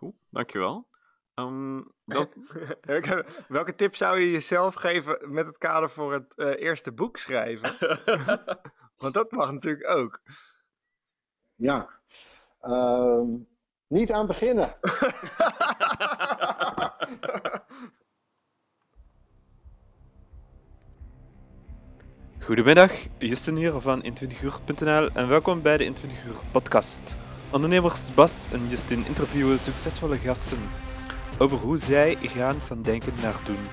Cool, dankjewel. Um, welke, welke tip zou je jezelf geven met het kader voor het uh, eerste boek schrijven? Want dat mag natuurlijk ook. Ja, uh, niet aan beginnen. Goedemiddag, Justin hier van 21uur.nl en welkom bij de 21 uur podcast. Ondernemers Bas en Justin interviewen succesvolle gasten over hoe zij gaan van denken naar doen.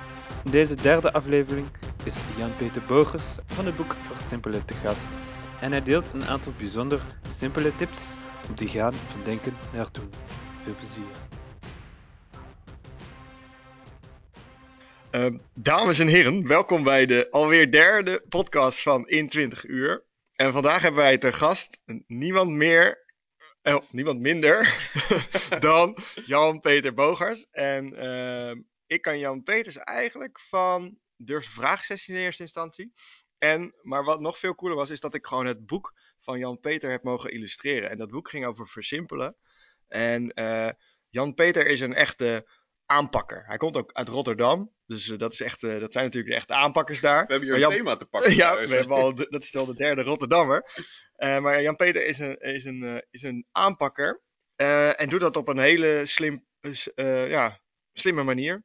In deze derde aflevering is Jan-Peter Bogers van het boek Versimpelen te gast. En hij deelt een aantal bijzonder simpele tips om te gaan van denken naar doen. Veel plezier. Uh, dames en heren, welkom bij de alweer derde podcast van In 20 uur. En vandaag hebben wij te gast niemand meer of niemand minder dan Jan-Peter Bogers. En uh, ik kan Jan Peters eigenlijk van Durf Vraagsessie in eerste instantie. En, maar wat nog veel cooler was, is dat ik gewoon het boek van Jan-Peter heb mogen illustreren. En dat boek ging over versimpelen. En uh, Jan-Peter is een echte aanpakker. Hij komt ook uit Rotterdam. Dus uh, dat, is echt, uh, dat zijn natuurlijk de echte aanpakkers daar. We hebben hier een thema te pakken. ja, we hebben al, dat is al de derde Rotterdammer. Uh, maar Jan-Peter is een, is, een, is een aanpakker. en doet dat op een hele slim, ja, slimme manier.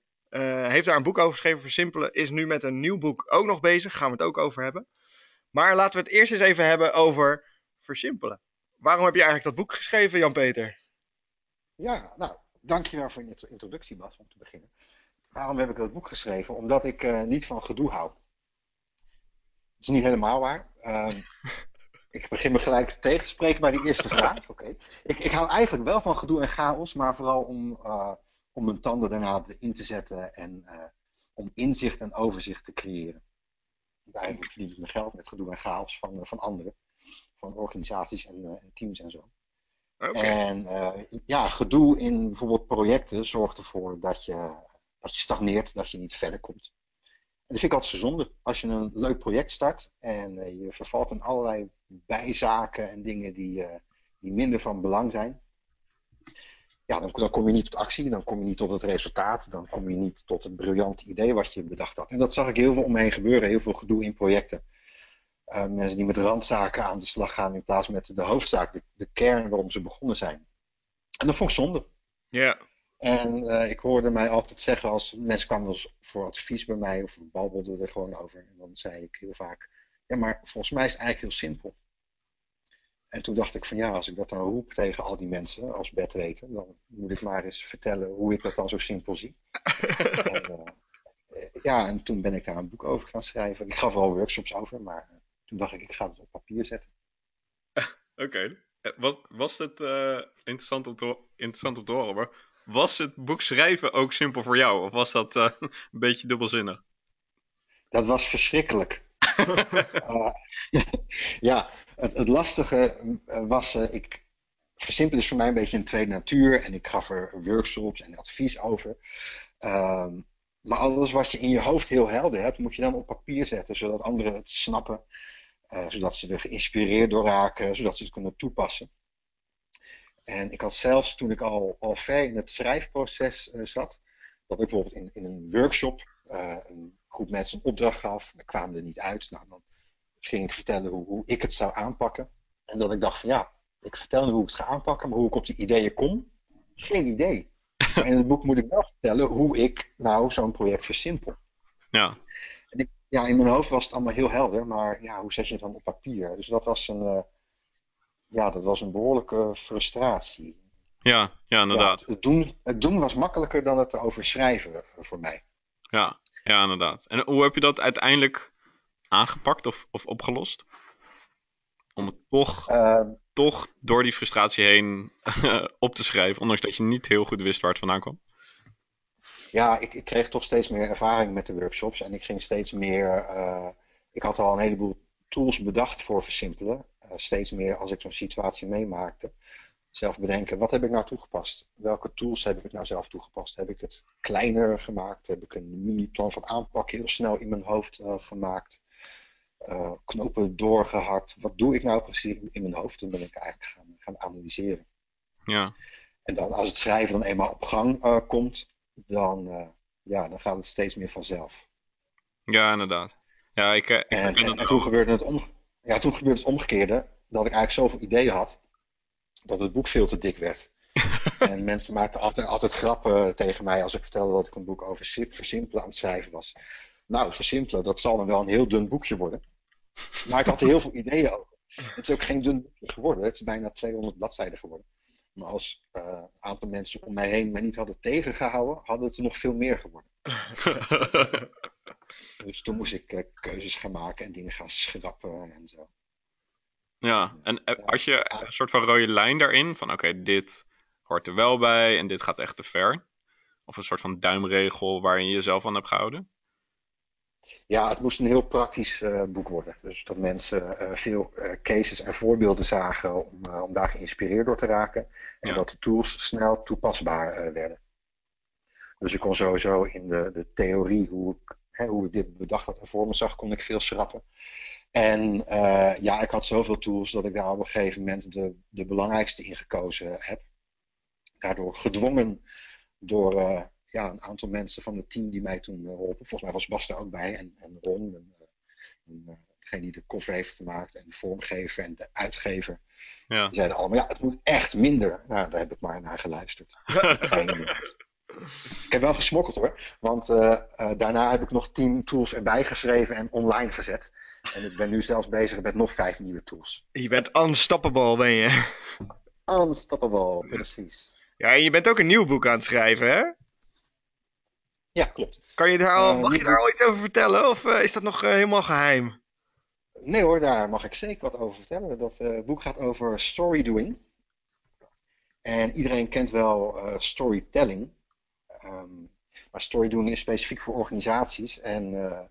heeft daar een boek over geschreven, Versimpelen. Is nu met een nieuw boek ook nog bezig. Gaan we het ook over hebben. Maar laten we het eerst eens even hebben over Versimpelen. Waarom heb je eigenlijk dat boek geschreven, Jan-Peter? Ja, nou, dankjewel voor je introductie, Bas, om te beginnen. Waarom heb ik dat boek geschreven? Omdat ik uh, niet van gedoe hou. Dat is niet helemaal waar. Uh, ik begin me gelijk tegen te spreken bij die eerste vraag. Okay. Ik, ik, hou eigenlijk wel van gedoe en chaos, maar vooral om, uh, om mijn tanden daarna in te zetten en uh, om inzicht en overzicht te creëren. Want eigenlijk verdien ik mijn geld met gedoe en chaos van, van anderen, van organisaties en, en teams en zo. En ja, gedoe in bijvoorbeeld projecten zorgt ervoor dat je dat je stagneert, dat je niet verder komt. En dat vind ik altijd zo zonde. Als je een leuk project start en uh, je vervalt in allerlei bijzaken en dingen die, uh, die minder van belang zijn. Ja, dan, dan, kom je niet tot actie, dan kom je niet tot het resultaat, dan kom je niet tot het briljante idee wat je bedacht had. En dat zag ik heel veel om me heen gebeuren, heel veel gedoe in projecten. Uh, mensen die met randzaken aan de slag gaan in plaats met de hoofdzaak, de, de kern waarom ze begonnen zijn. En dat vond ik zonde. Ja. En uh, ik hoorde mij altijd zeggen als mensen kwamen wel eens voor advies bij mij of babbelden er gewoon over. En dan zei ik heel vaak, ja maar volgens mij is het eigenlijk heel simpel. En toen dacht ik van ja, als ik dat dan roep tegen al die mensen als bedweter, dan moet ik maar eens vertellen hoe ik dat dan zo simpel zie. en, uh, ja, en toen ben ik daar een boek over gaan schrijven. Ik gaf wel workshops over, maar toen dacht ik, ik ga het op papier zetten. Oké. Okay. Was, was het interessant, om te, interessant om te horen, maar was het boek schrijven ook simpel voor jou? Of was dat uh, een beetje dubbelzinnig? Dat was verschrikkelijk. uh, ja, het, het, lastige was, uh, ik versimpel is voor mij een beetje een tweede natuur en ik gaf er workshops en advies over. Ehm, maar alles wat je in je hoofd heel helder hebt, moet je dan op papier zetten, zodat anderen het snappen, zodat ze er geïnspireerd door raken, zodat ze het kunnen toepassen. En ik had zelfs toen ik al, al ver in het schrijfproces uh, zat, dat ik bijvoorbeeld in, in een workshop uh, een groep mensen een opdracht gaf, dan kwamen er niet uit. Nou, dan ging ik vertellen hoe, hoe ik het zou aanpakken. En dat ik dacht van ja, ik vertel nu hoe ik het ga aanpakken, maar hoe ik op die ideeën kom, geen idee. Maar in het boek moet ik wel vertellen hoe ik nou zo'n project versimpel. Ja. Ja, in mijn hoofd was het allemaal heel helder, maar ja, hoe zet je het dan op papier? Dus dat was een, uh, ja, dat was een behoorlijke frustratie. Ja, ja inderdaad. Ja, het, doen, het doen was makkelijker dan het erover schrijven voor mij. Ja, ja, inderdaad. En hoe heb je dat uiteindelijk aangepakt of, of opgelost? Om het toch, uh, toch door die frustratie heen op te schrijven, ondanks dat je niet heel goed wist waar het vandaan kwam? Ja, ik, ik kreeg toch steeds meer ervaring met de workshops en ik ging steeds meer. Uh, ik had al een heleboel tools bedacht voor versimpelen. Uh, steeds meer als ik zo'n situatie meemaakte. Zelf bedenken, wat heb ik nou toegepast? Welke tools heb ik nou zelf toegepast? Heb ik het kleiner gemaakt? Heb ik een mini-plan van aanpak heel snel in mijn hoofd uh, gemaakt? Knopen doorgehakt. Wat doe ik nou precies in mijn hoofd? Toen ben ik eigenlijk gaan, gaan analyseren. Ja. En dan als het schrijven dan eenmaal op gang uh, komt, dan, uh, ja, dan gaat het steeds meer vanzelf. Ja, inderdaad. Ja, ik, ik en, en, en toen, gebeurde het om, ja, toen gebeurde het omgekeerde, dat ik eigenlijk zoveel ideeën had, dat het boek veel te dik werd. en mensen maakten altijd, altijd grappen tegen mij als ik vertelde dat ik een boek over versimpelen aan het schrijven was. Nou, versimpelen, dat zal dan wel een heel dun boekje worden. Maar ik had er heel veel ideeën over. Het is ook geen dun boekje geworden. Het is bijna 200 bladzijden geworden. Maar als uh, een aantal mensen om mij heen mij niet hadden tegengehouden, hadden het er nog veel meer geworden. dus toen moest ik uh, keuzes gaan maken en dingen gaan schrappen en zo. Ja, en uh, als je een soort van rode lijn daarin, van oké, dit hoort er wel bij en dit gaat echt te ver. Of een soort van duimregel waarin je jezelf aan hebt gehouden? Ja, het moest een heel praktisch uh, boek worden. Dus dat mensen uh, veel uh, cases en voorbeelden zagen om, om daar geïnspireerd door te raken. En ja. dat de tools snel toepasbaar werden. Dus ik kon sowieso in de, de theorie, hoe ik, hè, hoe ik dit bedacht had en voor me zag, kon ik veel schrappen. En ja, ik had zoveel tools dat ik daar op een gegeven moment de, de belangrijkste in gekozen heb. Daardoor gedwongen door ja, een aantal mensen van het team die mij toen hielpen. Volgens mij was Bas er ook bij en, en Ron, en, en, uh, degene die de cover heeft gemaakt en de vormgever en de uitgever. Ja. Die zeiden allemaal, ja, het moet echt minder. Nou, daar heb ik maar naar geluisterd. ik heb wel gesmokkeld hoor, want uh, uh, daarna heb ik nog tien tools erbij geschreven en online gezet. En ik ben nu zelfs bezig met nog vijf nieuwe tools. Je bent unstoppable, ben je? Unstoppable, precies. Ja, en je bent ook een nieuw boek aan het schrijven, hè? Ja, klopt. Kan je daar al, uh, mag je daar al iets over vertellen of uh, is dat nog uh, helemaal geheim? Nee hoor, daar mag ik zeker wat over vertellen. Dat boek gaat over storydoing. En iedereen kent wel storytelling. Um, maar storydoing is specifiek voor organisaties. En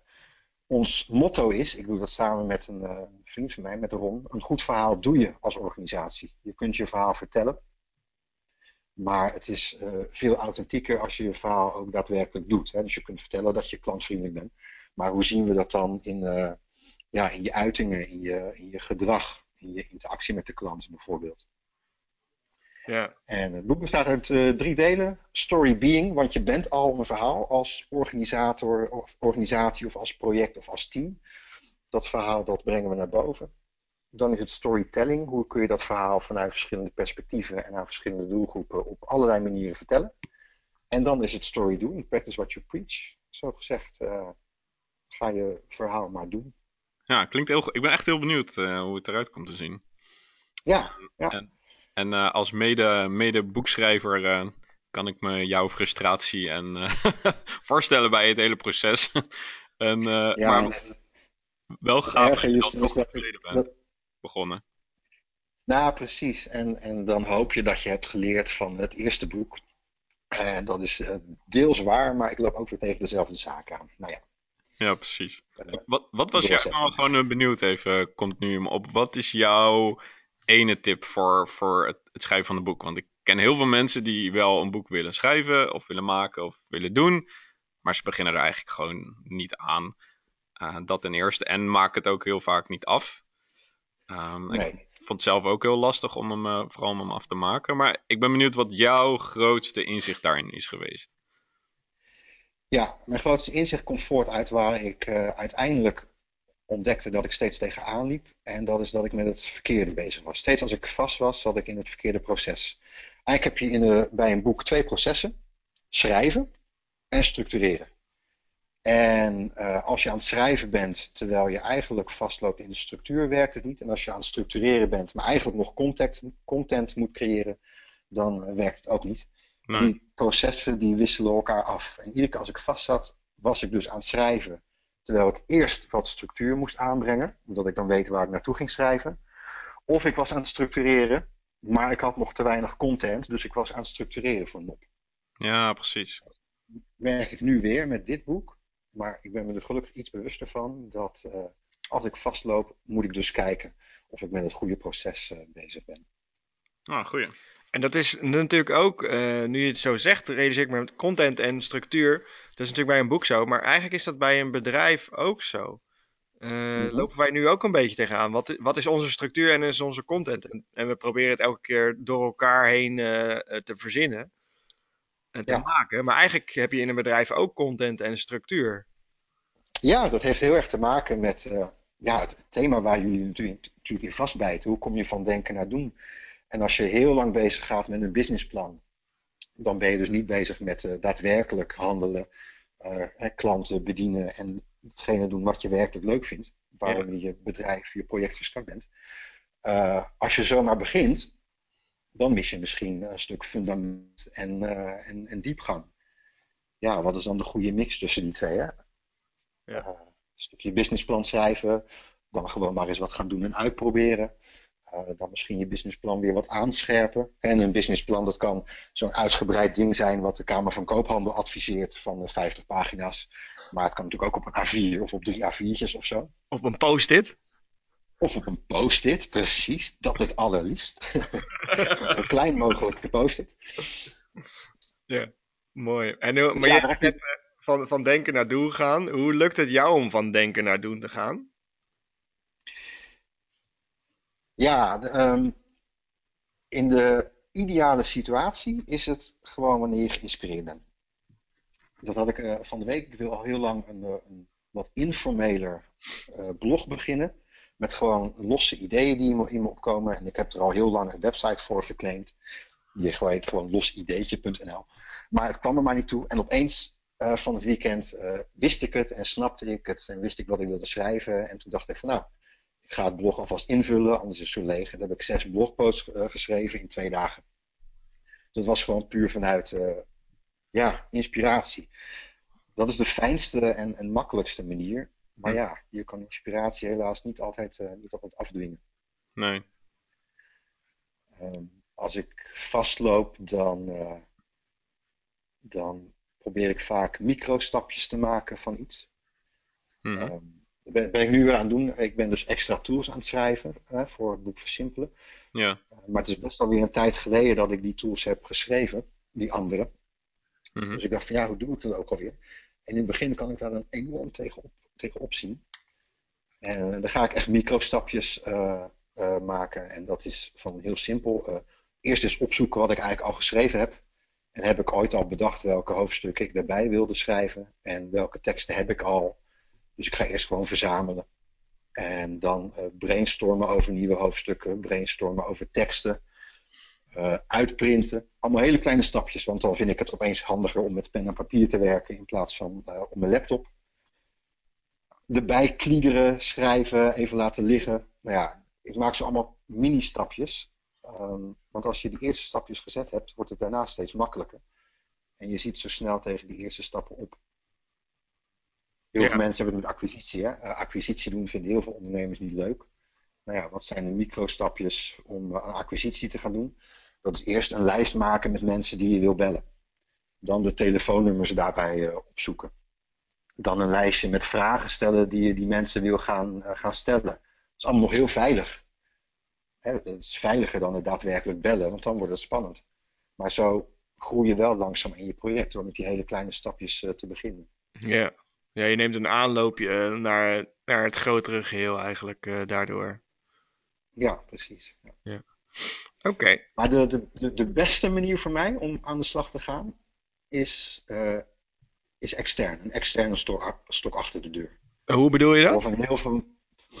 ons motto is, ik doe dat samen met een vriend van mij, met Ron, een goed verhaal doe je als organisatie. Je kunt je verhaal vertellen. Maar het is uh, veel authentieker als je je verhaal ook daadwerkelijk doet. Hè? Dus je kunt vertellen dat je klantvriendelijk bent. Maar hoe zien we dat dan in, uh, ja, in je uitingen, in je, in je gedrag, in je interactie met de klant bijvoorbeeld? Ja. En het boek bestaat uit uh, drie delen. Story being, want je bent al een verhaal als organisator, of organisatie of als project of als team. Dat verhaal dat brengen we naar boven. Dan is het storytelling. Hoe kun je dat verhaal vanuit verschillende perspectieven en aan verschillende doelgroepen op allerlei manieren vertellen. En dan is het story doen. Practice what you preach. Zo gezegd, uh, ga je verhaal maar doen. Ja, klinkt heel goed. Ik ben echt heel benieuwd uh, hoe het eruit komt te zien. Ja, ja. En, en uh, als mede, mede boekschrijver kan ik me jouw frustratie en voorstellen bij het hele proces. en, ja, maar wel gaaf dat dat, dat, begonnen. Nou, precies. En, en dan hoop je dat je hebt geleerd van het eerste boek. En dat is uh, deels waar, maar ik loop ook weer tegen dezelfde zaak aan. Nou ja. Ja, precies. Uh, wat, wat was jij nou gewoon benieuwd even, komt nu me op. Wat is jouw ene tip voor, voor het, het schrijven van een boek? Want ik ken heel veel mensen die wel een boek willen schrijven of willen maken of willen doen. Maar ze beginnen er eigenlijk gewoon niet aan. Uh, dat ten eerste. En maken het ook heel vaak niet af. Um, nee. Ik vond het zelf ook heel lastig om hem, uh, vooral om hem af te maken. Maar ik ben benieuwd wat jouw grootste inzicht daarin is geweest. Ja, mijn grootste inzicht komt voort uit waar ik uh, uiteindelijk ontdekte dat ik steeds tegenaan liep. En dat is dat ik met het verkeerde bezig was. Steeds als ik vast was, zat ik in het verkeerde proces. Eigenlijk heb je in de, bij een boek twee processen. Schrijven en structureren. En uh, als je aan het schrijven bent, terwijl je eigenlijk vastloopt in de structuur, werkt het niet. En als je aan het structureren bent, maar eigenlijk nog content, content moet creëren, dan uh, werkt het ook niet. Nee. Die processen die wisselen elkaar af. En iedere keer als ik vast zat, was ik dus aan het schrijven. Terwijl ik eerst wat structuur moest aanbrengen, omdat ik dan weet waar ik naartoe ging schrijven. Of ik was aan het structureren, maar ik had nog te weinig content, dus ik was aan het structureren voor NOP. Ja, precies. Merk ik nu weer met dit boek maar ik ben me er gelukkig iets bewuster van dat uh, als ik vastloop, moet ik dus kijken of ik met het goede proces uh, bezig ben. Ah, goeie. En dat is natuurlijk ook, uh, nu je het zo zegt, realiseer ik me met content en structuur. Dat is natuurlijk bij een boek zo, maar eigenlijk is dat bij een bedrijf ook zo. eh, Mhm. lopen wij nu ook een beetje tegenaan. Wat, wat is onze structuur en is onze content? En, en we proberen het elke keer door elkaar heen eh, eh, te verzinnen en te Ja. maken. Maar eigenlijk heb je in een bedrijf ook content en structuur. Ja, dat heeft heel erg te maken met eh, ja, het thema waar jullie natuurlijk, natuurlijk in vastbijten. Hoe kom je van denken naar doen? En als je heel lang bezig gaat met een businessplan, dan ben je dus niet bezig met eh, daadwerkelijk handelen, eh, klanten bedienen en hetgene doen wat je werkelijk leuk vindt, waarom je je bedrijf, je project gestart bent. Eh, als je zomaar begint, dan mis je misschien een stuk fundament en, eh, en, en diepgang. Ja, wat is dan de goede mix tussen die twee? Hè? Ja. Eh, een stukje businessplan schrijven, dan gewoon maar eens wat gaan doen en uitproberen. Eh, dan misschien je businessplan weer wat aanscherpen. En een businessplan, dat kan zo'n uitgebreid ding zijn wat de Kamer van Koophandel adviseert van eh, 50 pagina's. Maar het kan natuurlijk ook op een A4 of op drie A4'tjes of zo. Of een post-it. Of op een post-it, precies. Dat het allerliefst. Zo klein mogelijk post-it. Mooi. En, hoe- maar Ja, je hebt eh, van, van denken naar doen gaan. Hoe lukt het jou om van denken naar doen te gaan? Ja, de, ehm, in de ideale situatie is het gewoon wanneer je geïnspireerd bent. Dat had ik eh, van de week. Ik wil al heel lang een, eh, een wat informeler eh, blog beginnen. Met gewoon losse ideeën die in me, opkomen. En ik heb er al heel lang een website voor geclaimd. Die heet gewoon losideetje.nl. Maar het kwam er maar niet toe. En opeens eh, van het weekend eh, wist ik het en snapte ik het. En wist ik wat ik wilde schrijven. En toen dacht ik van nou, ik ga het blog alvast invullen. Anders is het zo leeg. En dan heb ik zes blogposts eh, geschreven in twee dagen. Dat was gewoon puur vanuit ja, inspiratie. Dat is de fijnste en, en makkelijkste manier. Maar Hm. ja, je kan inspiratie helaas niet altijd, eh, niet altijd afdwingen. Nee. Ehm, als ik vastloop, dan, eh, dan probeer ik vaak micro-stapjes te maken van iets. Mhm. Ehm, dat ben, ben ik nu weer aan het doen. Ik ben dus extra tools aan het schrijven hè, voor het boek Versimpelen. Ja. Uh, maar het is best alweer een tijd geleden dat ik die tools heb geschreven, die andere. Mhm. Dus ik dacht van ja, hoe doe ik dat ook alweer? En in het begin kan ik daar dan enorm tegenop, tegenop zien. En dan ga ik echt micro-stapjes eh, eh, maken. En dat is van heel simpel. eh, eerst eens opzoeken wat ik eigenlijk al geschreven heb. En heb ik ooit al bedacht welke hoofdstukken ik daarbij wilde schrijven. En welke teksten heb ik al. Dus ik ga eerst gewoon verzamelen. En dan eh, brainstormen over nieuwe hoofdstukken. Brainstormen over teksten. eh, uitprinten. Allemaal hele kleine stapjes. Want dan vind ik het opeens handiger om met pen en papier te werken. In plaats van eh, op mijn laptop erbij kliederen, schrijven, even laten liggen. Nou ja, ik maak ze allemaal mini-stapjes. Ehm, want als je die eerste stapjes gezet hebt, wordt het daarna steeds makkelijker. En je ziet zo snel tegen die eerste stappen op. Heel Ja. veel mensen hebben het met acquisitie. Hè? Eh, acquisitie doen vinden heel veel ondernemers niet leuk. Nou ja, wat zijn de micro-stapjes om eh, een acquisitie te gaan doen? Dat is eerst een lijst maken met mensen die je wil bellen. Dan de telefoonnummers daarbij eh, opzoeken dan een lijstje met vragen stellen die je die mensen wil gaan, eh, gaan stellen. Dat is allemaal nog heel veilig. Hè, het is veiliger dan het daadwerkelijk bellen, want dan wordt het spannend. Maar zo groei je wel langzaam in je project door met die hele kleine stapjes eh, te beginnen. Ja. ja, je neemt een aanloopje eh, naar, naar het grotere geheel eigenlijk daardoor. Ja, precies. Ja. Oké. Maar de, de, de, beste manier voor mij om aan de slag te gaan is, is extern. Een externe stok, stok achter de deur. Hoe bedoel je dat? heel veel,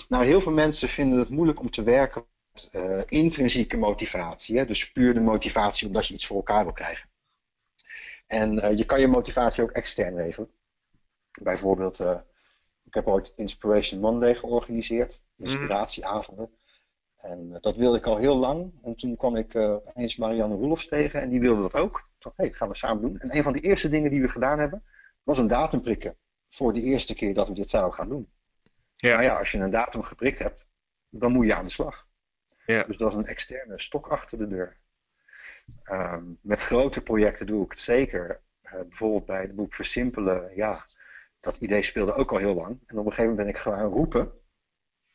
nou, heel veel mensen vinden het moeilijk om te werken met eh, intrinsieke motivatie. Hè? Dus puur de motivatie omdat je iets voor elkaar wil krijgen. En eh, je kan je motivatie ook extern leveren. Bijvoorbeeld, eh, ik heb ooit Inspiration Monday georganiseerd, inspiratieavonden. En dat wilde ik al heel lang. En toen kwam ik eens Marianne Roelofs tegen en die wilde dat ook. Ik dacht, hé, dat gaan we samen doen. En een van de eerste dingen die we gedaan hebben, was een datum prikken. Voor de eerste keer dat we dit zouden gaan doen. Ja. Nou ja, als je een datum geprikt hebt, dan moet je aan de slag. Ja. Dus dat is een externe stok achter de deur. Ehm, met grote projecten doe ik het zeker. Eh, bijvoorbeeld bij het boek Versimpelen, ja, dat idee speelde ook al heel lang. En op een gegeven moment ben ik gaan roepen,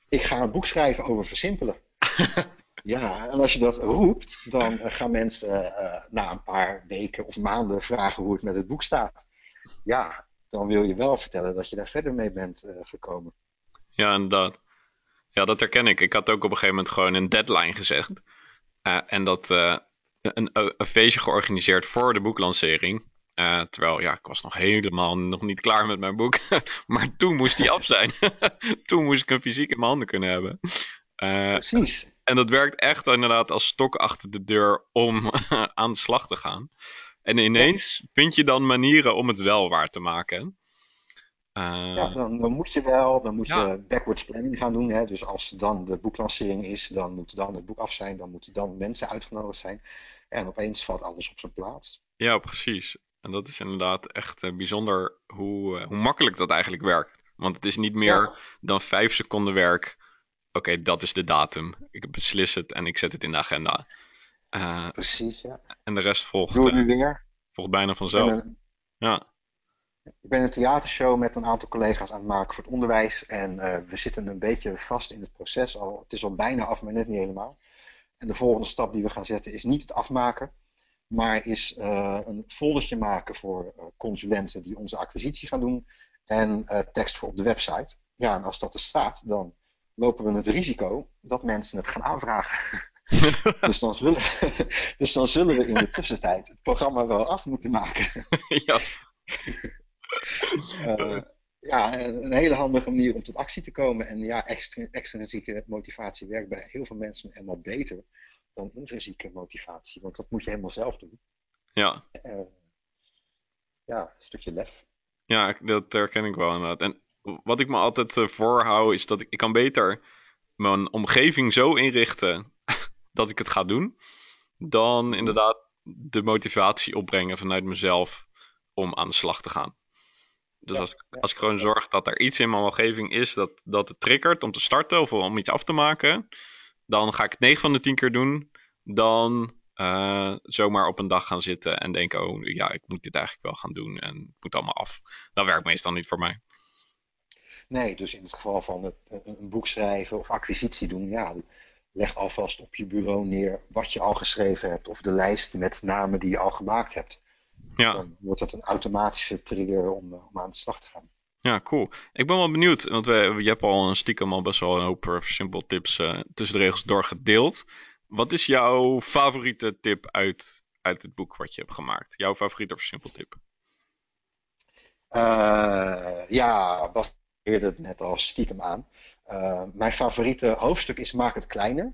ik ga een boek schrijven over versimpelen. ja, en als je dat roept, dan eh, gaan mensen eh, na een paar weken of maanden vragen hoe het met het boek staat. Ja, dan wil je wel vertellen dat je daar verder mee bent eh, gekomen. Ja, inderdaad. Ja, dat herken ik. Ik had ook op een gegeven moment gewoon een deadline gezegd. Uh, en dat uh, een, een, feestje georganiseerd voor de boeklancering. Terwijl, ja, ik was nog helemaal nog niet klaar met mijn boek. maar toen moest die af zijn. toen moest ik een fysiek in mijn handen kunnen hebben. Precies. En dat werkt echt inderdaad als stok achter de deur om aan de slag te gaan. En ineens vind je dan manieren om het wel waar te maken. Uh, ja, dan, dan, moet je wel, dan moet ja. je backwards planning gaan doen. Hè? Dus als dan de boeklancering is, dan moet dan het boek af zijn, dan moeten dan mensen uitgenodigd zijn. En opeens valt alles op zijn plaats. Ja, precies. En dat is inderdaad echt uh, bijzonder hoe, uh, hoe makkelijk dat eigenlijk werkt. Want het is niet meer ja. dan vijf seconden werk. Oké, okay, dat is de datum. Ik beslis het en ik zet het in de agenda. Uh, precies, ja. En de rest volgt, Doe het nu weer. volgt bijna vanzelf. ja. Ik ben een theatershow met een aantal collega's aan het maken voor het onderwijs. En uh, we zitten een beetje vast in het proces. Al, het is al bijna af, maar net niet helemaal. En de volgende stap die we gaan zetten is niet het afmaken. Maar is uh, een foldertje maken voor consulenten die onze acquisitie gaan doen. En tekst voor op de website. Ja, en als dat er staat, dan lopen we het risico dat mensen het gaan aanvragen. dus, dan zullen, dus dan zullen we in de tussentijd het programma wel af moeten maken. ja. Uh, ja, een hele handige manier om tot actie te komen. En ja, extrinsieke motivatie werkt bij heel veel mensen helemaal beter dan intrinsieke motivatie. Want dat moet je helemaal zelf doen. Ja. Uh, ja, een stukje lef. Ja, dat herken ik wel inderdaad. En wat ik me altijd uh, voorhoud is dat ik, ik kan beter mijn omgeving zo inrichten dat ik het ga doen. Dan inderdaad de motivatie opbrengen vanuit mezelf om aan de slag te gaan. Dus ja, als, ja, als ik gewoon zorg dat er iets in mijn omgeving is dat, dat het triggert om te starten of om iets af te maken, dan ga ik het 9 van de 10 keer doen. Dan uh, zomaar op een dag gaan zitten en denken: oh ja, ik moet dit eigenlijk wel gaan doen en het moet allemaal af. Dat werkt meestal niet voor mij. Nee, dus in het geval van het, een boek schrijven of acquisitie doen, ja, leg alvast op je bureau neer wat je al geschreven hebt of de lijst met namen die je al gemaakt hebt. Ja. Dan wordt dat een automatische trigger om, om aan de slag te gaan. Ja, cool. Ik ben wel benieuwd, want we, je hebt al een stiekem al best wel een hoop simpel tips uh, tussen de regels doorgedeeld. Wat is jouw favoriete tip uit, uit het boek wat je hebt gemaakt? Jouw favoriete versimpeltip? Uh, ja, Bas eerder het net al stiekem aan. Uh, mijn favoriete hoofdstuk is Maak het kleiner.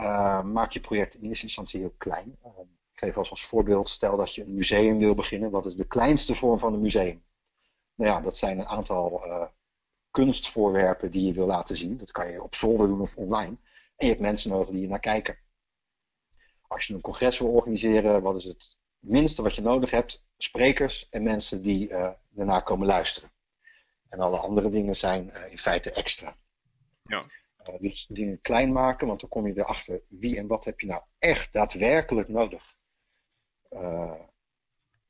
Uh, maak je project in eerste instantie heel klein. Uh, ik geef als, als voorbeeld, stel dat je een museum wil beginnen. Wat is de kleinste vorm van een museum? Nou ja, dat zijn een aantal kunstvoorwerpen die je wil laten zien. Dat kan je op zolder doen of online. En je hebt mensen nodig die je naar kijken. Als je een congres wil organiseren, wat is het minste wat je nodig hebt? Sprekers en mensen die daarna komen luisteren. En alle andere dingen zijn uh, in feite extra. Ja. Uh, dus dingen klein maken, want dan kom je erachter wie en wat heb je nou echt daadwerkelijk nodig uh,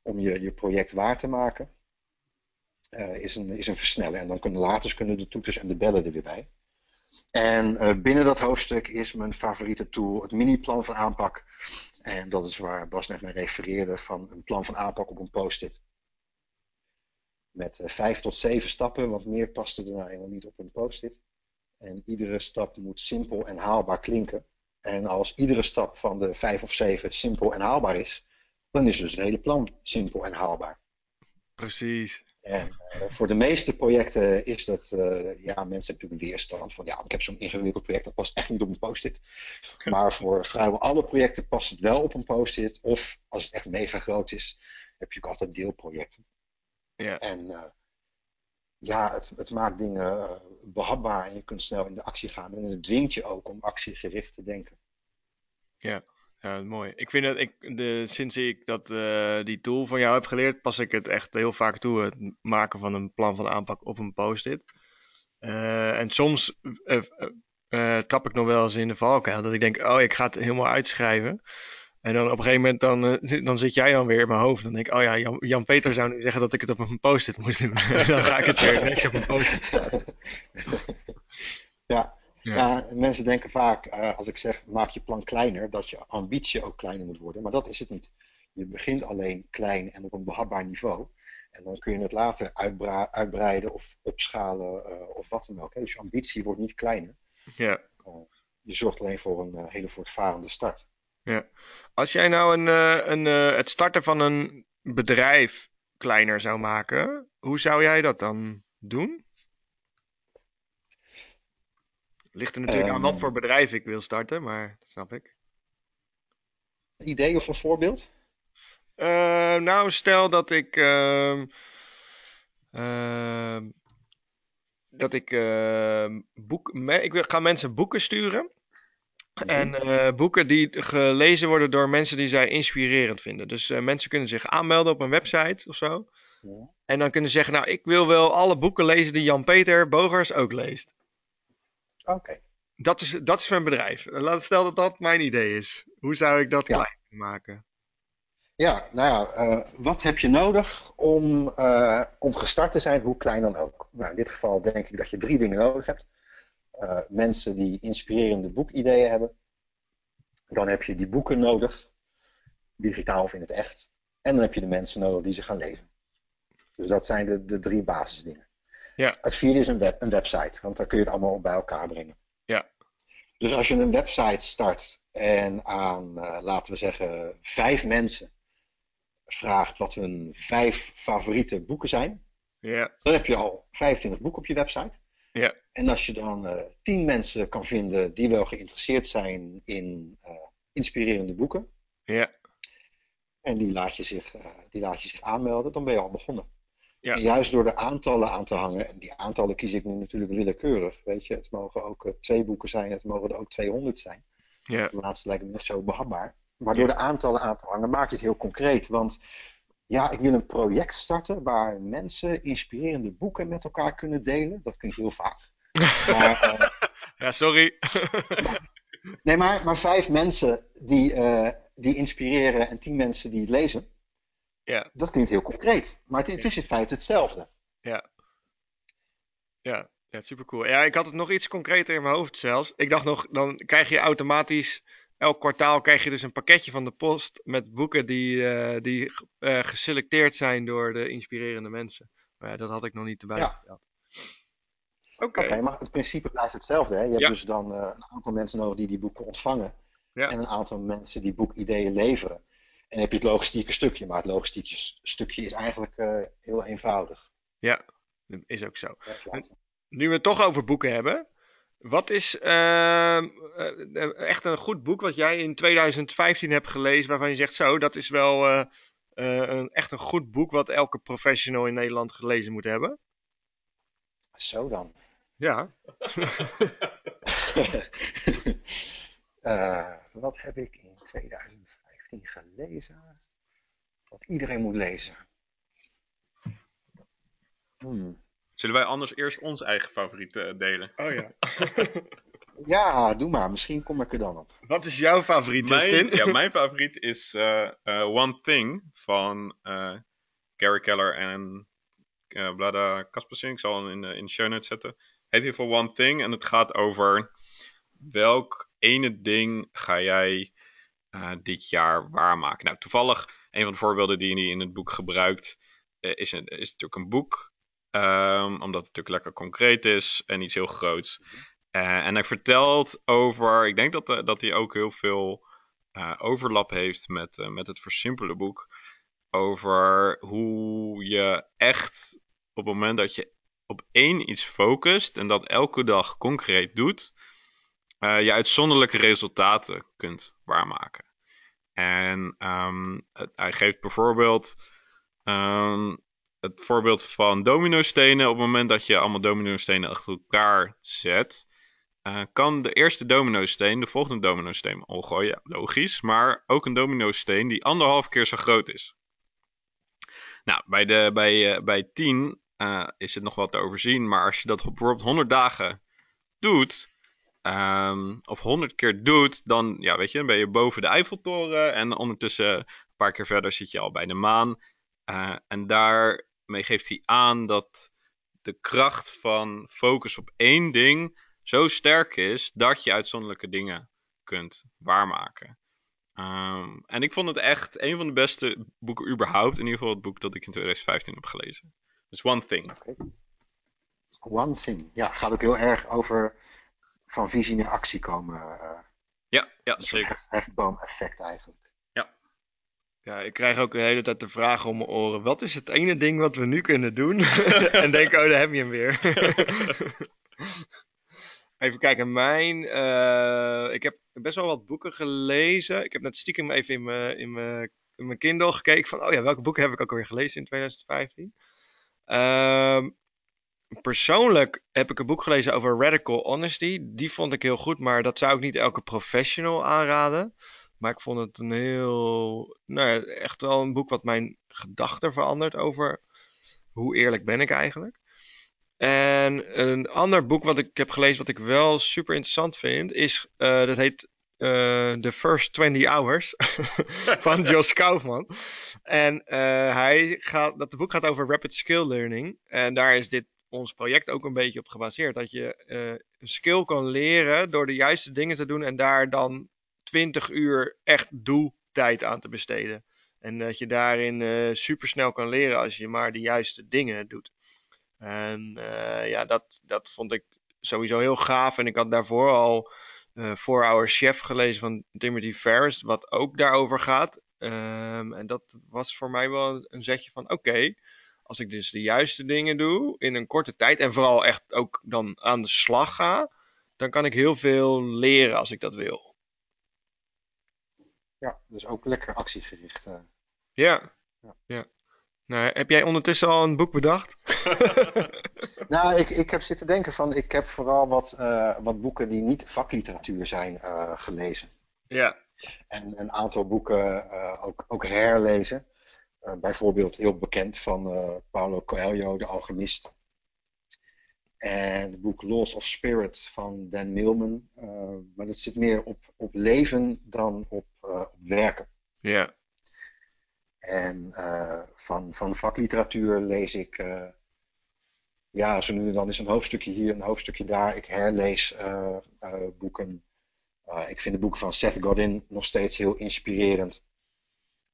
om je, je project waar te maken. is, een, is een versneller. En dan kunnen later kunnen de toeters en de bellen er weer bij. En binnen dat hoofdstuk is mijn favoriete tool het mini-plan van aanpak. En dat is waar Bas net naar refereerde van een plan van aanpak op een post-it met uh, vijf tot zeven stappen, want meer past er nou helemaal niet op een post-it. En iedere stap moet simpel en haalbaar klinken. En als iedere stap van de vijf of zeven simpel en haalbaar is, dan is dus het hele plan simpel en haalbaar. Precies. En uh, voor de meeste projecten is dat, uh, ja, mensen hebben natuurlijk weerstand van, ja, ik heb zo'n ingewikkeld project, dat past echt niet op een post-it. Maar voor vrijwel alle projecten past het wel op een post-it. Of als het echt mega groot is, heb je ook altijd deelprojecten. Ja. En uh, ja, het, het, maakt dingen uh, behapbaar en je kunt snel in de actie gaan. En het dwingt je ook om actiegericht te denken. Ja, ja mooi. Ik vind dat ik, de, sinds ik dat, uh, die tool van jou heb geleerd, pas ik het echt heel vaak toe. Het maken van een plan van aanpak op een post-it. en soms trap ik nog wel eens in de valkuil dat ik denk, oh, ik ga het helemaal uitschrijven. En dan op een gegeven moment dan, uh, dan zit jij dan weer in mijn hoofd. Dan denk ik, oh ja, Jan, Jan Peter zou nu zeggen dat ik het op een post-it moest doen. dan ga ik het weer niks op een post-it ja. Ja. ja. mensen denken vaak, uh, als ik zeg maak je plan kleiner, dat je ambitie ook kleiner moet worden. Maar dat is het niet. Je begint alleen klein en op een behapbaar niveau. En dan kun je het later uitbreiden of opschalen uh, of wat dan ook. Hè. Dus je ambitie wordt niet kleiner. Ja. Uh, je zorgt alleen voor een hele voortvarende start. Ja. Als jij nou een, een, het starten van een bedrijf kleiner zou maken, hoe zou jij dat dan doen? Ligt er natuurlijk um, aan wat voor bedrijf ik wil starten, maar dat snap ik. Een idee of een voorbeeld? Uh, nou, stel dat ik. Uh, uh, dat ik. boek, me, ik wil, ga mensen boeken sturen. En uh, boeken die gelezen worden door mensen die zij inspirerend vinden. Dus uh, mensen kunnen zich aanmelden op een website of zo. Ja. En dan kunnen ze zeggen, nou, ik wil wel alle boeken lezen die Jan-Peter Bogers ook leest. Oké. Okay. Dat, is, dat is mijn bedrijf. Laat stel dat dat mijn idee is. Hoe zou ik dat ja. klein maken? Ja, nou ja, uh, wat heb je nodig om, om gestart te zijn, hoe klein dan ook? Nou, in dit geval denk ik dat je drie dingen nodig hebt. Uh, mensen die inspirerende boekideeën hebben. Dan heb je die boeken nodig, digitaal of in het echt. En dan heb je de mensen nodig die ze gaan lezen. Dus dat zijn de, de drie basisdingen. Ja. Het vierde is een, web, een website, want daar kun je het allemaal bij elkaar brengen. Ja. Dus als je een website start en aan, uh, laten we zeggen, vijf mensen vraagt wat hun vijf favoriete boeken zijn, ja. dan heb je al 25 boeken op je website. Ja. En als je dan uh, tien mensen kan vinden die wel geïnteresseerd zijn in uh, inspirerende boeken. Ja. En die laat, je zich, uh, die laat je zich aanmelden, dan ben je al begonnen. Ja. En juist door de aantallen aan te hangen, en die aantallen kies ik nu natuurlijk willekeurig. Weet je, het mogen ook twee boeken zijn, het mogen er ook 200 zijn. Ja. De laatste lijkt me net zo behapbaar. Maar door de aantallen aan te hangen maak je het heel concreet. Want ja, ik wil een project starten waar mensen inspirerende boeken met elkaar kunnen delen. Dat klinkt heel vaag. Maar, uh, ja, sorry. nee, maar, maar vijf mensen die, uh, die inspireren en tien mensen die het lezen. Ja. Dat klinkt heel concreet. Maar het, het is in feite hetzelfde. Ja. Ja, ja super cool. Ja, ik had het nog iets concreter in mijn hoofd zelfs. Ik dacht nog, dan krijg je automatisch elk kwartaal krijg je dus een pakketje van de post met boeken die, uh, die uh, geselecteerd zijn door de inspirerende mensen. Maar ja, dat had ik nog niet erbij ja. Oké, okay. maar het principe blijft hetzelfde. Hè? Je hebt dus dan uh, een aantal mensen nodig die die boeken ontvangen. En een aantal mensen die boekideeën leveren. En dan heb je het logistieke stukje. Maar het logistieke stukje is eigenlijk heel eenvoudig. Ja, is ook zo. Nu we het toch over boeken hebben. Wat is uh, echt een goed boek wat jij in 2015 hebt gelezen, waarvan je zegt zo, dat is wel uh, uh, een, echt een goed boek wat elke professional in Nederland gelezen moet hebben? Zo dan. Ja. wat heb ik in 2015 gelezen? Wat iedereen moet lezen. Hmm. Zullen wij anders eerst ons eigen favoriet uh, delen? Oh ja. ja, doe maar. Misschien kom ik er dan op. Wat is jouw favoriet, mijn, Justin? ja, mijn favoriet is uh, uh, One Thing van Gary Keller en Blada Kaspersen. Ik zal hem in, in de show notes zetten. Heet in ieder One Thing en het gaat over welk ene ding ga jij dit jaar waarmaken. Nou, toevallig, een van de voorbeelden die hij in het boek gebruikt, is, een, is natuurlijk een boek. Um, omdat het natuurlijk lekker concreet is en iets heel groots. Uh, en hij vertelt over, ik denk dat, dat hij ook heel veel overlap heeft met, met het versimpelen boek. Over hoe je echt op het moment dat je op één iets focust en dat elke dag concreet doet, je uitzonderlijke resultaten kunt waarmaken. En het, hij geeft bijvoorbeeld um, het voorbeeld van dominostenen. Op het moment dat je allemaal dominostenen achter elkaar zet, uh, kan de eerste dominosteen de volgende dominosteen omgooien. Logisch, maar ook een dominosteen die anderhalf keer zo groot is. Nou, bij, de, bij, uh, bij 10 uh, is het nog wat te overzien, maar als je dat bijvoorbeeld 100 dagen doet, um, of 100 keer doet, dan ja, weet je, ben je boven de Eiffeltoren en ondertussen een paar keer verder zit je al bij de maan. Uh, en daarmee geeft hij aan dat de kracht van focus op één ding zo sterk is dat je uitzonderlijke dingen kunt waarmaken. Ehm, en ik vond het echt een van de beste boeken überhaupt. In ieder geval het boek dat ik in 2015 heb gelezen. Dus One Thing. One Thing. Ja, gaat ook heel erg over van visie naar actie komen. Uh, ja, ja een zeker. Hef, hefboom-effect eigenlijk. Ja. Ja, ik krijg ook de hele tijd de vraag om mijn oren. Wat is het ene ding wat we nu kunnen doen? en denk, oh, daar heb je hem weer. Even kijken, mijn. Uh, ik heb best wel wat boeken gelezen. Ik heb net stiekem even in mijn, in mijn, in mijn Kindle gekeken van, oh ja, welke boeken heb ik ook alweer gelezen in 2015? Uh, persoonlijk heb ik een boek gelezen over radical honesty. Die vond ik heel goed, maar dat zou ik niet elke professional aanraden. Maar ik vond het een heel, nou, echt wel een boek wat mijn gedachten verandert over hoe eerlijk ben ik eigenlijk. En een ander boek wat ik heb gelezen, wat ik wel super interessant vind, is, uh, dat heet The First 20 Hours van Jos Kaufman. En uh, hij gaat, dat boek gaat over rapid skill learning. En daar is dit ons project ook een beetje op gebaseerd. Dat je een skill kan leren door de juiste dingen te doen en daar dan 20 uur echt doeltijd aan te besteden. En dat je daarin uh, super snel kan leren als je maar de juiste dingen doet. En uh, ja, dat, dat vond ik sowieso heel gaaf. En ik had daarvoor al uh, Four Hour Chef gelezen van Timothy Ferris, wat ook daarover gaat. Um, en dat was voor mij wel een zetje van: oké, okay, als ik dus de juiste dingen doe in een korte tijd en vooral echt ook dan aan de slag ga, dan kan ik heel veel leren als ik dat wil. Ja, dus ook lekker actiegericht. Uh. Ja. ja. ja. Nou, heb jij ondertussen al een boek bedacht? nou, ik, ik heb zitten denken van, ik heb vooral wat, uh, wat boeken die niet vakliteratuur zijn uh, gelezen. Ja. En een aantal boeken uh, ook, ook herlezen. bijvoorbeeld heel bekend van Paulo Coelho, De Alchemist. En het boek Laws of Spirit van Dan Millman. maar dat zit meer op, op leven dan op, op werken. Ja. En uh, van, van vakliteratuur lees ik, uh, ja, zo nu en dan is een hoofdstukje hier, een hoofdstukje daar. Ik herlees uh, boeken. ik vind de boeken van Seth Godin nog steeds heel inspirerend.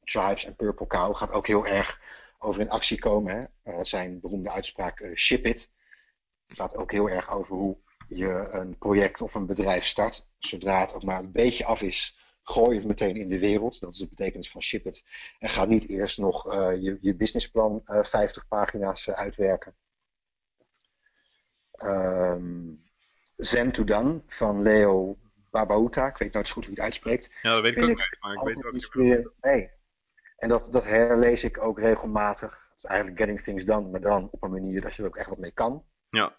Tribes en Purple Cow gaat ook heel erg over in actie komen. Hè? zijn beroemde uitspraak ship it. gaat ook heel erg over hoe je een project of een bedrijf start. Zodra het ook maar een beetje af is, gooi het meteen in de wereld. Dat is de betekenis van ship it. En ga niet eerst nog uh, je, je businessplan uh, 50 pagina's uh, uitwerken. Um, Zen to Done van Leo Babauta. Ik weet nooit zo goed hoe je het uitspreekt. Ja, dat weet ik ook niet, maar ik weet ook niet. Nee. En dat, dat herlees ik ook regelmatig. Het is eigenlijk Getting Things Done, maar dan op een manier dat je er ook echt wat mee kan. Ja.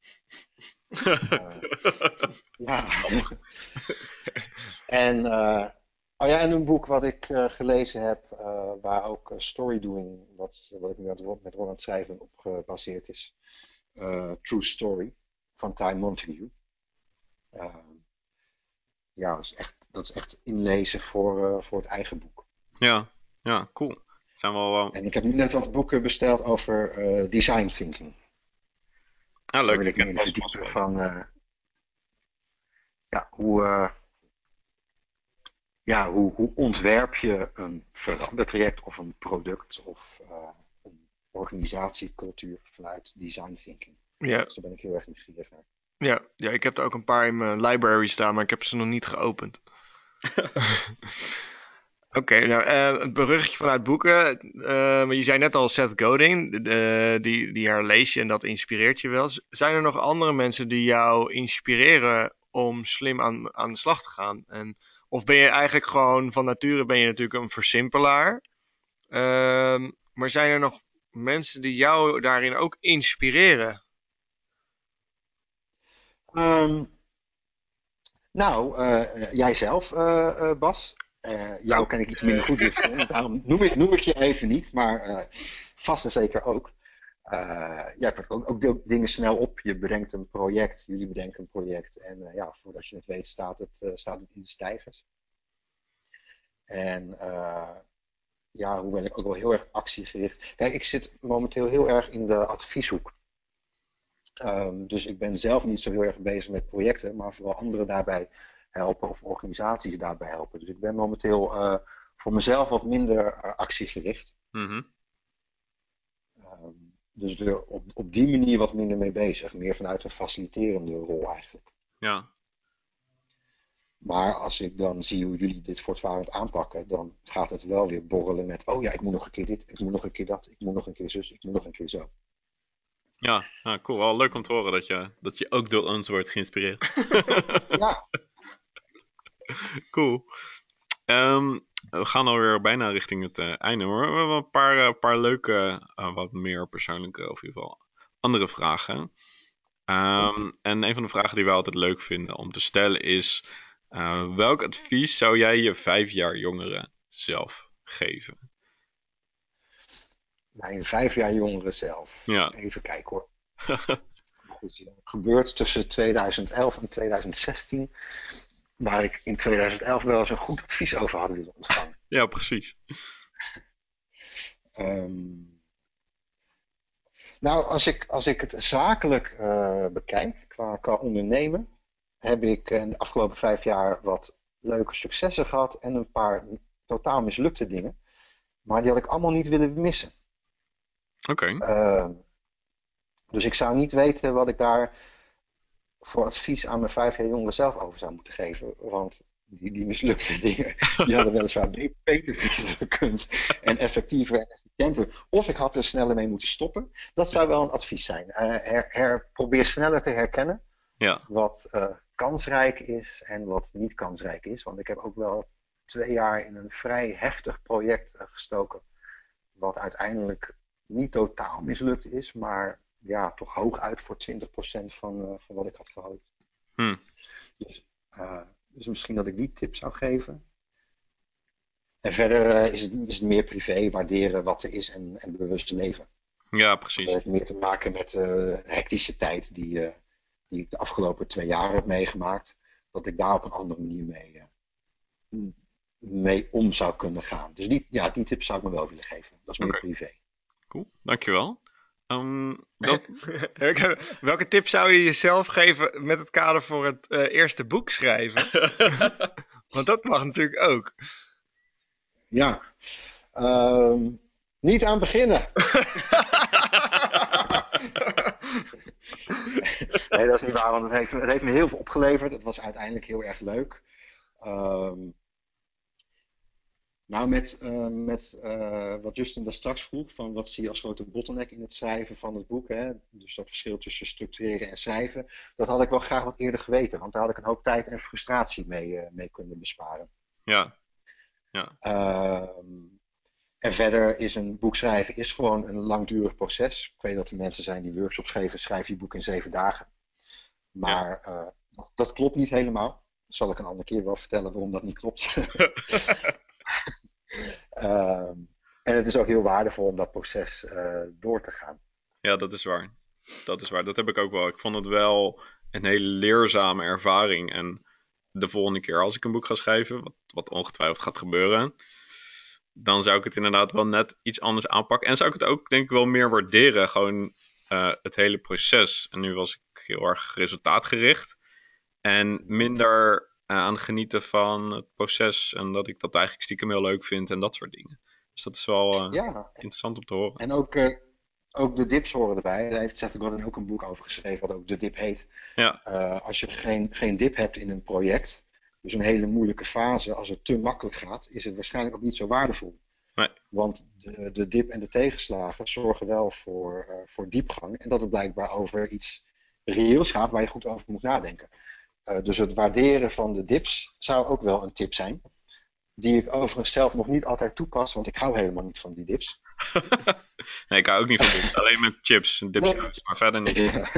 Ja. en, uh, oh ja, en een boek wat ik uh, gelezen heb, waar ook storydoing, wat, wat ik nu met Ron aan het schrijven op gebaseerd is. True Story van Time Montague. ja, dat is, echt, dat is echt inlezen voor, voor het eigen boek. Ja, ja, cool. Zijn wel, wel... En ik heb nu net wat boeken besteld over design thinking. Ah, leuk. wil ik me verdiepen van uh, ja, hoe, uh, ja, hoe, hoe ontwerp je een verandertraject of een product of uh, een organisatiecultuur vanuit design thinking. Ja. Dus daar ben ik heel erg nieuwsgierig naar. Ja, ja, ik heb er ook een paar in mijn library staan, maar ik heb ze nog niet geopend. Oké, nou, uh, een beruchtje vanuit boeken. Uh, je zei net al Seth Godin, uh, die, die herlees je en dat inspireert je wel. Zijn er nog andere mensen die jou inspireren om slim aan, aan de slag te gaan? En, of ben je eigenlijk gewoon van nature ben je natuurlijk een versimpelaar? Ehm, maar zijn er nog mensen die jou daarin ook inspireren? Um, nou, jijzelf, Bas. Uh, jou ken ik iets minder goed, dus daarom noem ik, noem ik je even niet, maar uh, vast en zeker ook. Ja, ik ook, ook dingen snel op. Je bedenkt een project, jullie bedenken een project en ja, voordat je het weet staat het, staat het in de stijgers. En ja, hoe ben ik ook wel heel erg actiegericht. Kijk, ik zit momenteel heel erg in de advieshoek. Um, dus ik ben zelf niet zo heel erg bezig met projecten, maar vooral anderen daarbij helpen of organisaties daarbij helpen. Dus ik ben momenteel uh, voor mezelf wat minder uh, actiegericht. Mhm. Ehm, dus er op, op die manier wat minder mee bezig. Meer vanuit een faciliterende rol eigenlijk. Ja. Maar als ik dan zie hoe jullie dit voortvarend aanpakken, dan gaat het wel weer borrelen met: oh ja, ik moet nog een keer dit, ik moet nog een keer dat, ik moet nog een keer zus, ik moet nog een keer zo. Ja, nou, cool. Wel leuk om te horen dat je, dat je ook door ons wordt geïnspireerd. ja. Cool. Um, we gaan alweer bijna richting het uh, einde. Maar we hebben een paar, uh, paar leuke, uh, wat meer persoonlijke, of in ieder geval andere vragen. Um, en een van de vragen die wij altijd leuk vinden om te stellen is: welk advies zou jij je vijf jaar jongere zelf geven? Mijn vijf jaar jongere zelf. Ja. Even kijken hoor. Wat is er gebeurd tussen 2011 en 2016? Waar ik in 2011 wel eens een goed advies over had willen ontvangen. Ja, precies. um, nou, als ik, als ik het zakelijk uh, bekijk, qua, qua ondernemen, heb ik in de afgelopen vijf jaar wat leuke successen gehad en een paar totaal mislukte dingen. Maar die had ik allemaal niet willen missen. Oké. Okay. Uh, dus ik zou niet weten wat ik daar voor advies aan mijn vijf jaar jongeren zelf over zou moeten geven. Want die, die mislukte dingen, die hadden weliswaar beter gekund. En effectiever en efficiënter. Of ik had er sneller mee moeten stoppen. Dat zou wel een advies zijn. Uh, her, her, probeer sneller te herkennen ja. wat uh, kansrijk is en wat niet kansrijk is. Want ik heb ook wel twee jaar in een vrij heftig project uh, gestoken. Wat uiteindelijk niet totaal mislukt is, maar ja, toch hoog uit voor 20% van, uh, van wat ik had gehoopt. Hmm. Dus, uh, dus misschien dat ik die tip zou geven. En verder uh, is, het, is het meer privé, waarderen wat er is en, en bewust leven. Ja, precies. Dat heeft meer te maken met de hectische tijd die, die ik de afgelopen twee jaar heb meegemaakt. Dat ik daar op een andere manier mee, mee om zou kunnen gaan. Dus die, ja, die tip zou ik me wel willen geven. Dat is meer privé. Cool, dankjewel. Um, dat... Welke tip zou je jezelf geven met het kader voor het uh, eerste boek schrijven? Want dat mag natuurlijk ook. Ja. Um, niet aan beginnen. nee, dat is niet waar, want het heeft, het heeft me heel veel opgeleverd. Het was uiteindelijk heel erg leuk. Um, nou, met, uh, met uh, wat Justin daar straks vroeg, van wat zie je als grote bottleneck in het schrijven van het boek, hè? dus dat verschil tussen structureren en schrijven, dat had ik wel graag wat eerder geweten, want daar had ik een hoop tijd en frustratie mee, uh, mee kunnen besparen. Ja. ja. en verder is een boek schrijven is gewoon een langdurig proces. Ik weet dat er mensen zijn die workshops geven, schrijf je boek in zeven dagen. Maar ja. dat, dat klopt niet helemaal. Dat zal ik een andere keer wel vertellen waarom dat niet klopt. Uh, en het is ook heel waardevol om dat proces uh, door te gaan. Ja, dat is waar. Dat is waar. Dat heb ik ook wel. Ik vond het wel een hele leerzame ervaring. En de volgende keer als ik een boek ga schrijven, wat, wat ongetwijfeld gaat gebeuren, dan zou ik het inderdaad wel net iets anders aanpakken. En zou ik het ook denk ik wel meer waarderen. Gewoon uh, het hele proces. En nu was ik heel erg resultaatgericht. En minder aan genieten van het proces. En dat ik dat eigenlijk stiekem heel leuk vind en dat soort dingen. Dus dat is wel ja. interessant om te horen. En ook, uh, ook de dips horen erbij. Daar heeft Seth Godin ook een boek over geschreven, wat ook de dip heet. Ja. Uh, als je geen, geen dip hebt in een project, dus een hele moeilijke fase, als het te makkelijk gaat, is het waarschijnlijk ook niet zo waardevol. Nee. Want de, de dip en de tegenslagen zorgen wel voor, voor diepgang. En dat het blijkbaar over iets reëels gaat waar je goed over moet nadenken. Uh, dus het waarderen van de dips zou ook wel een tip zijn. Die ik overigens zelf nog niet altijd toepas, want ik hou helemaal niet van die dips. nee, ik hou ook niet van dips. Alleen met chips dips, nee. maar verder niet. Ja.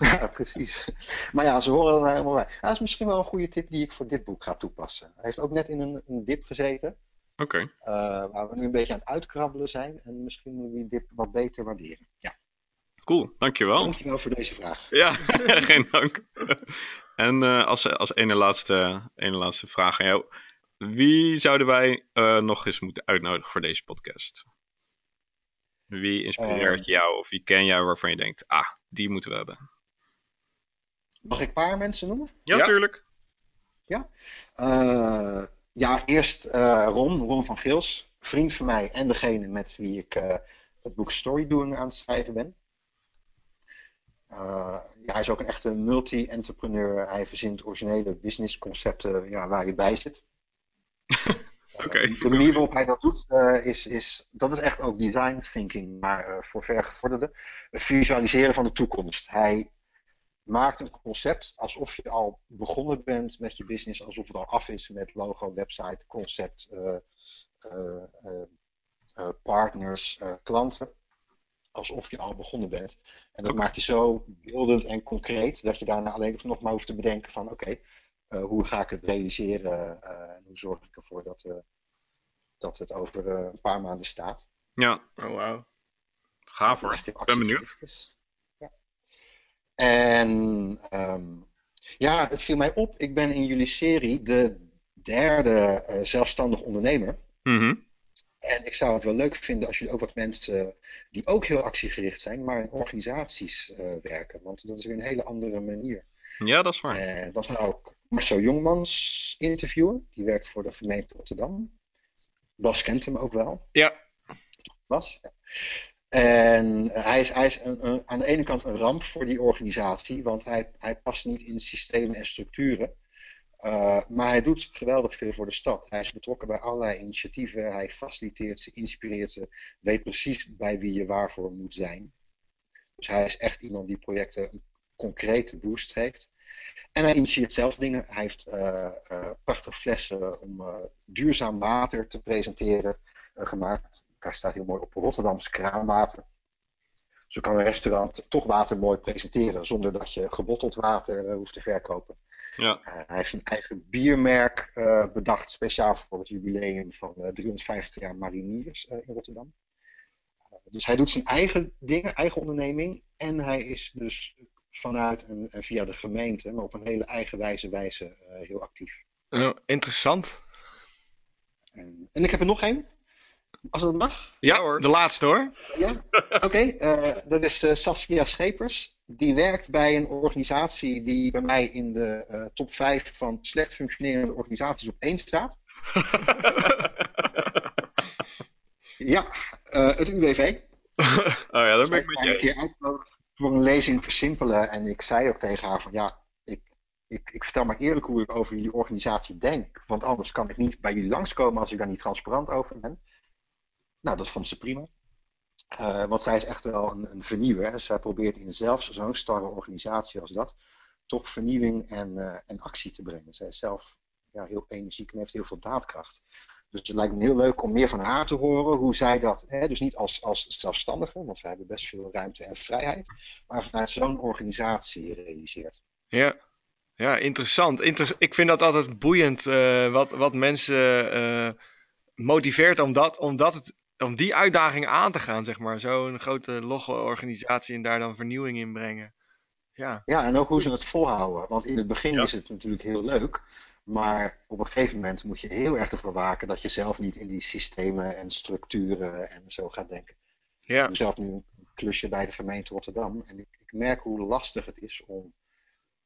ja, precies. Maar ja, ze horen er nou helemaal bij. Dat is misschien wel een goede tip die ik voor dit boek ga toepassen. Hij heeft ook net in een, een dip gezeten. Oké. Okay. Uh, waar we nu een beetje aan het uitkrabbelen zijn. En misschien moeten we die dip wat beter waarderen. Ja. Cool, dankjewel. Dankjewel voor deze vraag. Ja, geen dank. En uh, als, als ene, laatste, ene laatste vraag aan jou. Wie zouden wij uh, nog eens moeten uitnodigen voor deze podcast? Wie inspireert uh, jou of wie ken jou waarvan je denkt, ah, die moeten we hebben? Mag ik een paar mensen noemen? Ja, natuurlijk. Ja, Eh, ja eerst eh, Ron, Ron van Geels, vriend van mij en degene met wie ik eh, het boek Story Doing aan het schrijven ben. Eh, ja, hij is ook een echte multi-entrepreneur. Hij verzint originele businessconcepten ja, waar je bij zit. Oké. De manier waarop hij dat doet, eh, is, is, dat is echt ook design thinking, maar eh, voor vergevorderden. Het visualiseren van de toekomst. Hij maakt een concept alsof je al begonnen bent met je business, alsof het al af is met logo, website, concept, eh, eh, eh, eh, partners, eh, klanten. Alsof je al begonnen bent. En dat maakt je zo beeldend en concreet dat je daarna alleen nog maar hoeft te bedenken van oké, eh, hoe ga ik het realiseren eh, en hoe zorg ik ervoor dat, eh, dat het over eh, een paar maanden staat. Ja, Oh, wauw. gaaf hoor. Ik ben benieuwd. Ja. En ehm, ja, het viel mij op. Ik ben in jullie serie de derde eh, zelfstandig ondernemer. Mhm. En ik zou het wel leuk vinden als jullie ook wat mensen die ook heel actiegericht zijn, maar in organisaties eh, werken. Want dat is weer een hele andere manier. Ja, dat is waar. En dan zou ik Marcel Jongmans interviewen. Die werkt voor de gemeente Rotterdam. Bas kent hem ook wel. Ja. Bas. ja. En hij is, hij is een, een- aan de ene kant een ramp voor die organisatie, want hij, hij past niet in systemen en structuren. Uh, maar hij doet geweldig veel voor de stad. Hij is betrokken bij allerlei initiatieven. Hij faciliteert ze, inspireert ze, weet precies bij wie je waarvoor moet zijn. Dus hij is echt iemand die projecten een concrete boost geeft. En hij initieert zelf dingen. Hij heeft uh, uh, prachtige flessen om duurzaam water te presenteren gemaakt. Daar staat heel mooi op Rotterdams kraanwater. Zo kan een restaurant toch water mooi presenteren zonder dat je gebotteld water hoeft te verkopen. Ja. Uh, hij heeft een eigen biermerk uh, bedacht, speciaal voor het jubileum van uh, 350 jaar mariniers in Rotterdam. dus hij doet zijn eigen dingen, eigen onderneming. En hij is dus vanuit en, en via de gemeente, maar op een hele eigenwijze wijze heel actief. Interessant. En, en, ik heb er nog één. Als het mag. Ja, hoor. de laatste hoor. Ja, oké. Okay. dat is Saskia Schepers die werkt bij een organisatie die bij mij in de uh, top 5 van slecht functionerende organisaties op één staat. ja, uh, het UWV. oh ja, daar ben ik met je. een voor een lezing versimpelen en ik zei ook tegen haar van ja, ik, ik, ik vertel maar eerlijk hoe ik over jullie organisatie denk, want anders kan ik niet bij jullie langskomen als ik daar niet transparant over ben. Nou, dat vond ze prima. Uh, want zij is echt wel een, een vernieuwer. Zij probeert in zelfs zo'n starre organisatie als dat toch vernieuwing en, uh, en actie te brengen. Zij is zelf ja, heel energiek en heeft heel veel daadkracht. Dus het lijkt me heel leuk om meer van haar te horen hoe zij dat, hè, dus niet als, als zelfstandige, want wij hebben best veel ruimte en vrijheid, maar vanuit zo'n organisatie realiseert. Ja, ja interessant. Inter ik vind dat altijd boeiend uh, wat, wat mensen motiveert omdat, omdat het om die uitdaging aan te gaan, zeg maar. Zo'n grote logge organisatie en daar dan vernieuwing in brengen. Ja. ja, en ook hoe ze het volhouden. Want in het begin ja. is het natuurlijk heel leuk. Maar op een gegeven moment moet je heel erg ervoor waken dat je zelf niet in die systemen en structuren en zo gaat denken. Ja. Ik doe zelf nu een klusje bij de gemeente Rotterdam. En ik, ik merk hoe lastig het is om,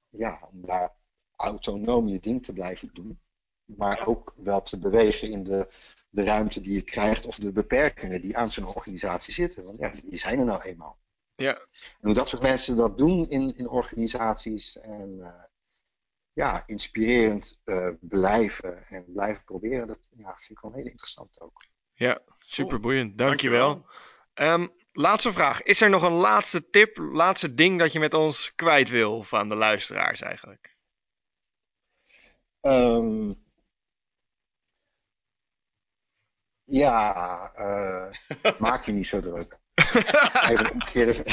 ja, om daar autonoom je ding te blijven doen. Maar ook wel te bewegen in de de ruimte die je krijgt of de beperkingen die aan zo'n organisatie zitten. Want ja, die zijn er nou eenmaal. Ja. En hoe dat soort mensen dat doen in, in organisaties en uh, ja, inspirerend uh, blijven en blijven proberen, dat ja, vind ik wel heel interessant ook. Ja, super boeiend. Dankjewel. Dankjewel. Um, laatste vraag. Is er nog een laatste tip, laatste ding dat je met ons kwijt wil of aan de luisteraars eigenlijk? Um, Ja, uh, maak je niet zo druk. Even het omgekeerde,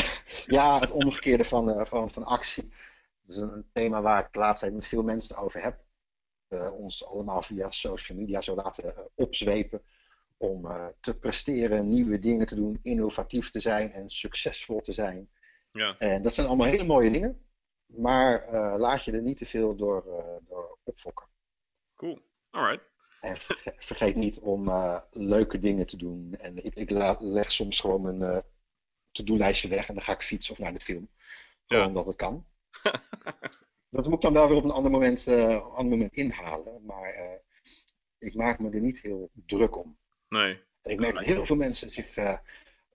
ja, het omgekeerde van, uh, van, van actie. Dat is een thema waar ik de laatste tijd met veel mensen over heb. Uh, ons allemaal via social media zo laten opzwepen om te presteren, nieuwe dingen te doen, innovatief te zijn en succesvol te zijn. Ja. En dat zijn allemaal hele mooie dingen, maar laat je er niet te veel door, door opfokken. Cool, alright. En vergeet niet om uh, leuke dingen te doen. En ik, ik leg soms gewoon mijn uh, to-do-lijstje weg en dan ga ik fietsen of naar de film. Gewoon ja. omdat het kan. dat moet ik dan wel weer op een ander moment, eh, ander moment inhalen. Maar eh, ik maak me er niet heel druk om. Nee. En ik merk dat heel veel mensen zich eh,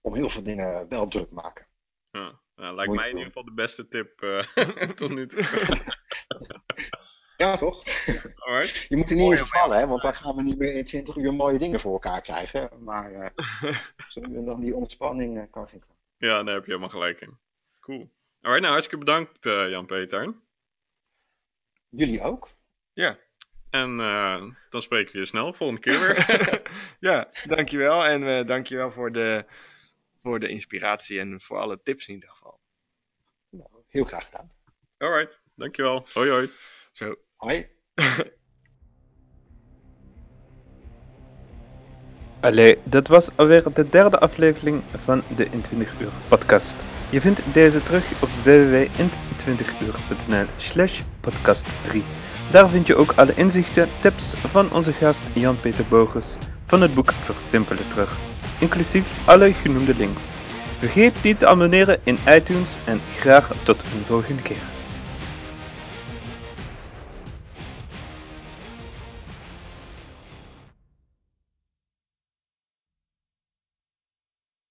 om heel veel dingen wel druk maken. Ja. Ja, lijkt mij in ieder geval de beste tip eh, tot nu toe. Ja, toch? Alright. Je moet er niet Mooi, in vervallen, hè, want dan gaan we niet meer in 20 uur mooie dingen voor elkaar krijgen. Maar eh, dan die ontspanning eh, kan geen kwaad. Ja, daar heb je helemaal gelijk in. Cool. Alright, nou hartstikke bedankt eh, Jan-Peter. Jullie ook? Ja. En eh, dan spreken we je snel, volgende keer weer. ja, dankjewel. En uh, dankjewel voor de, voor de inspiratie en voor alle tips in ieder geval. Nou, heel graag gedaan. Alright, dankjewel. Hoi hoi. Zo. Hoi. Allee, dat was alweer de derde aflevering van de In 20 Uur podcast. Je vindt deze terug op www.in20uur.nl slash podcast 3. Daar vind je ook alle inzichten, tips van onze gast Jan-Peter Bogus van het boek Versimpelen terug, inclusief alle genoemde links. Vergeet niet te abonneren in iTunes en graag tot een volgende keer.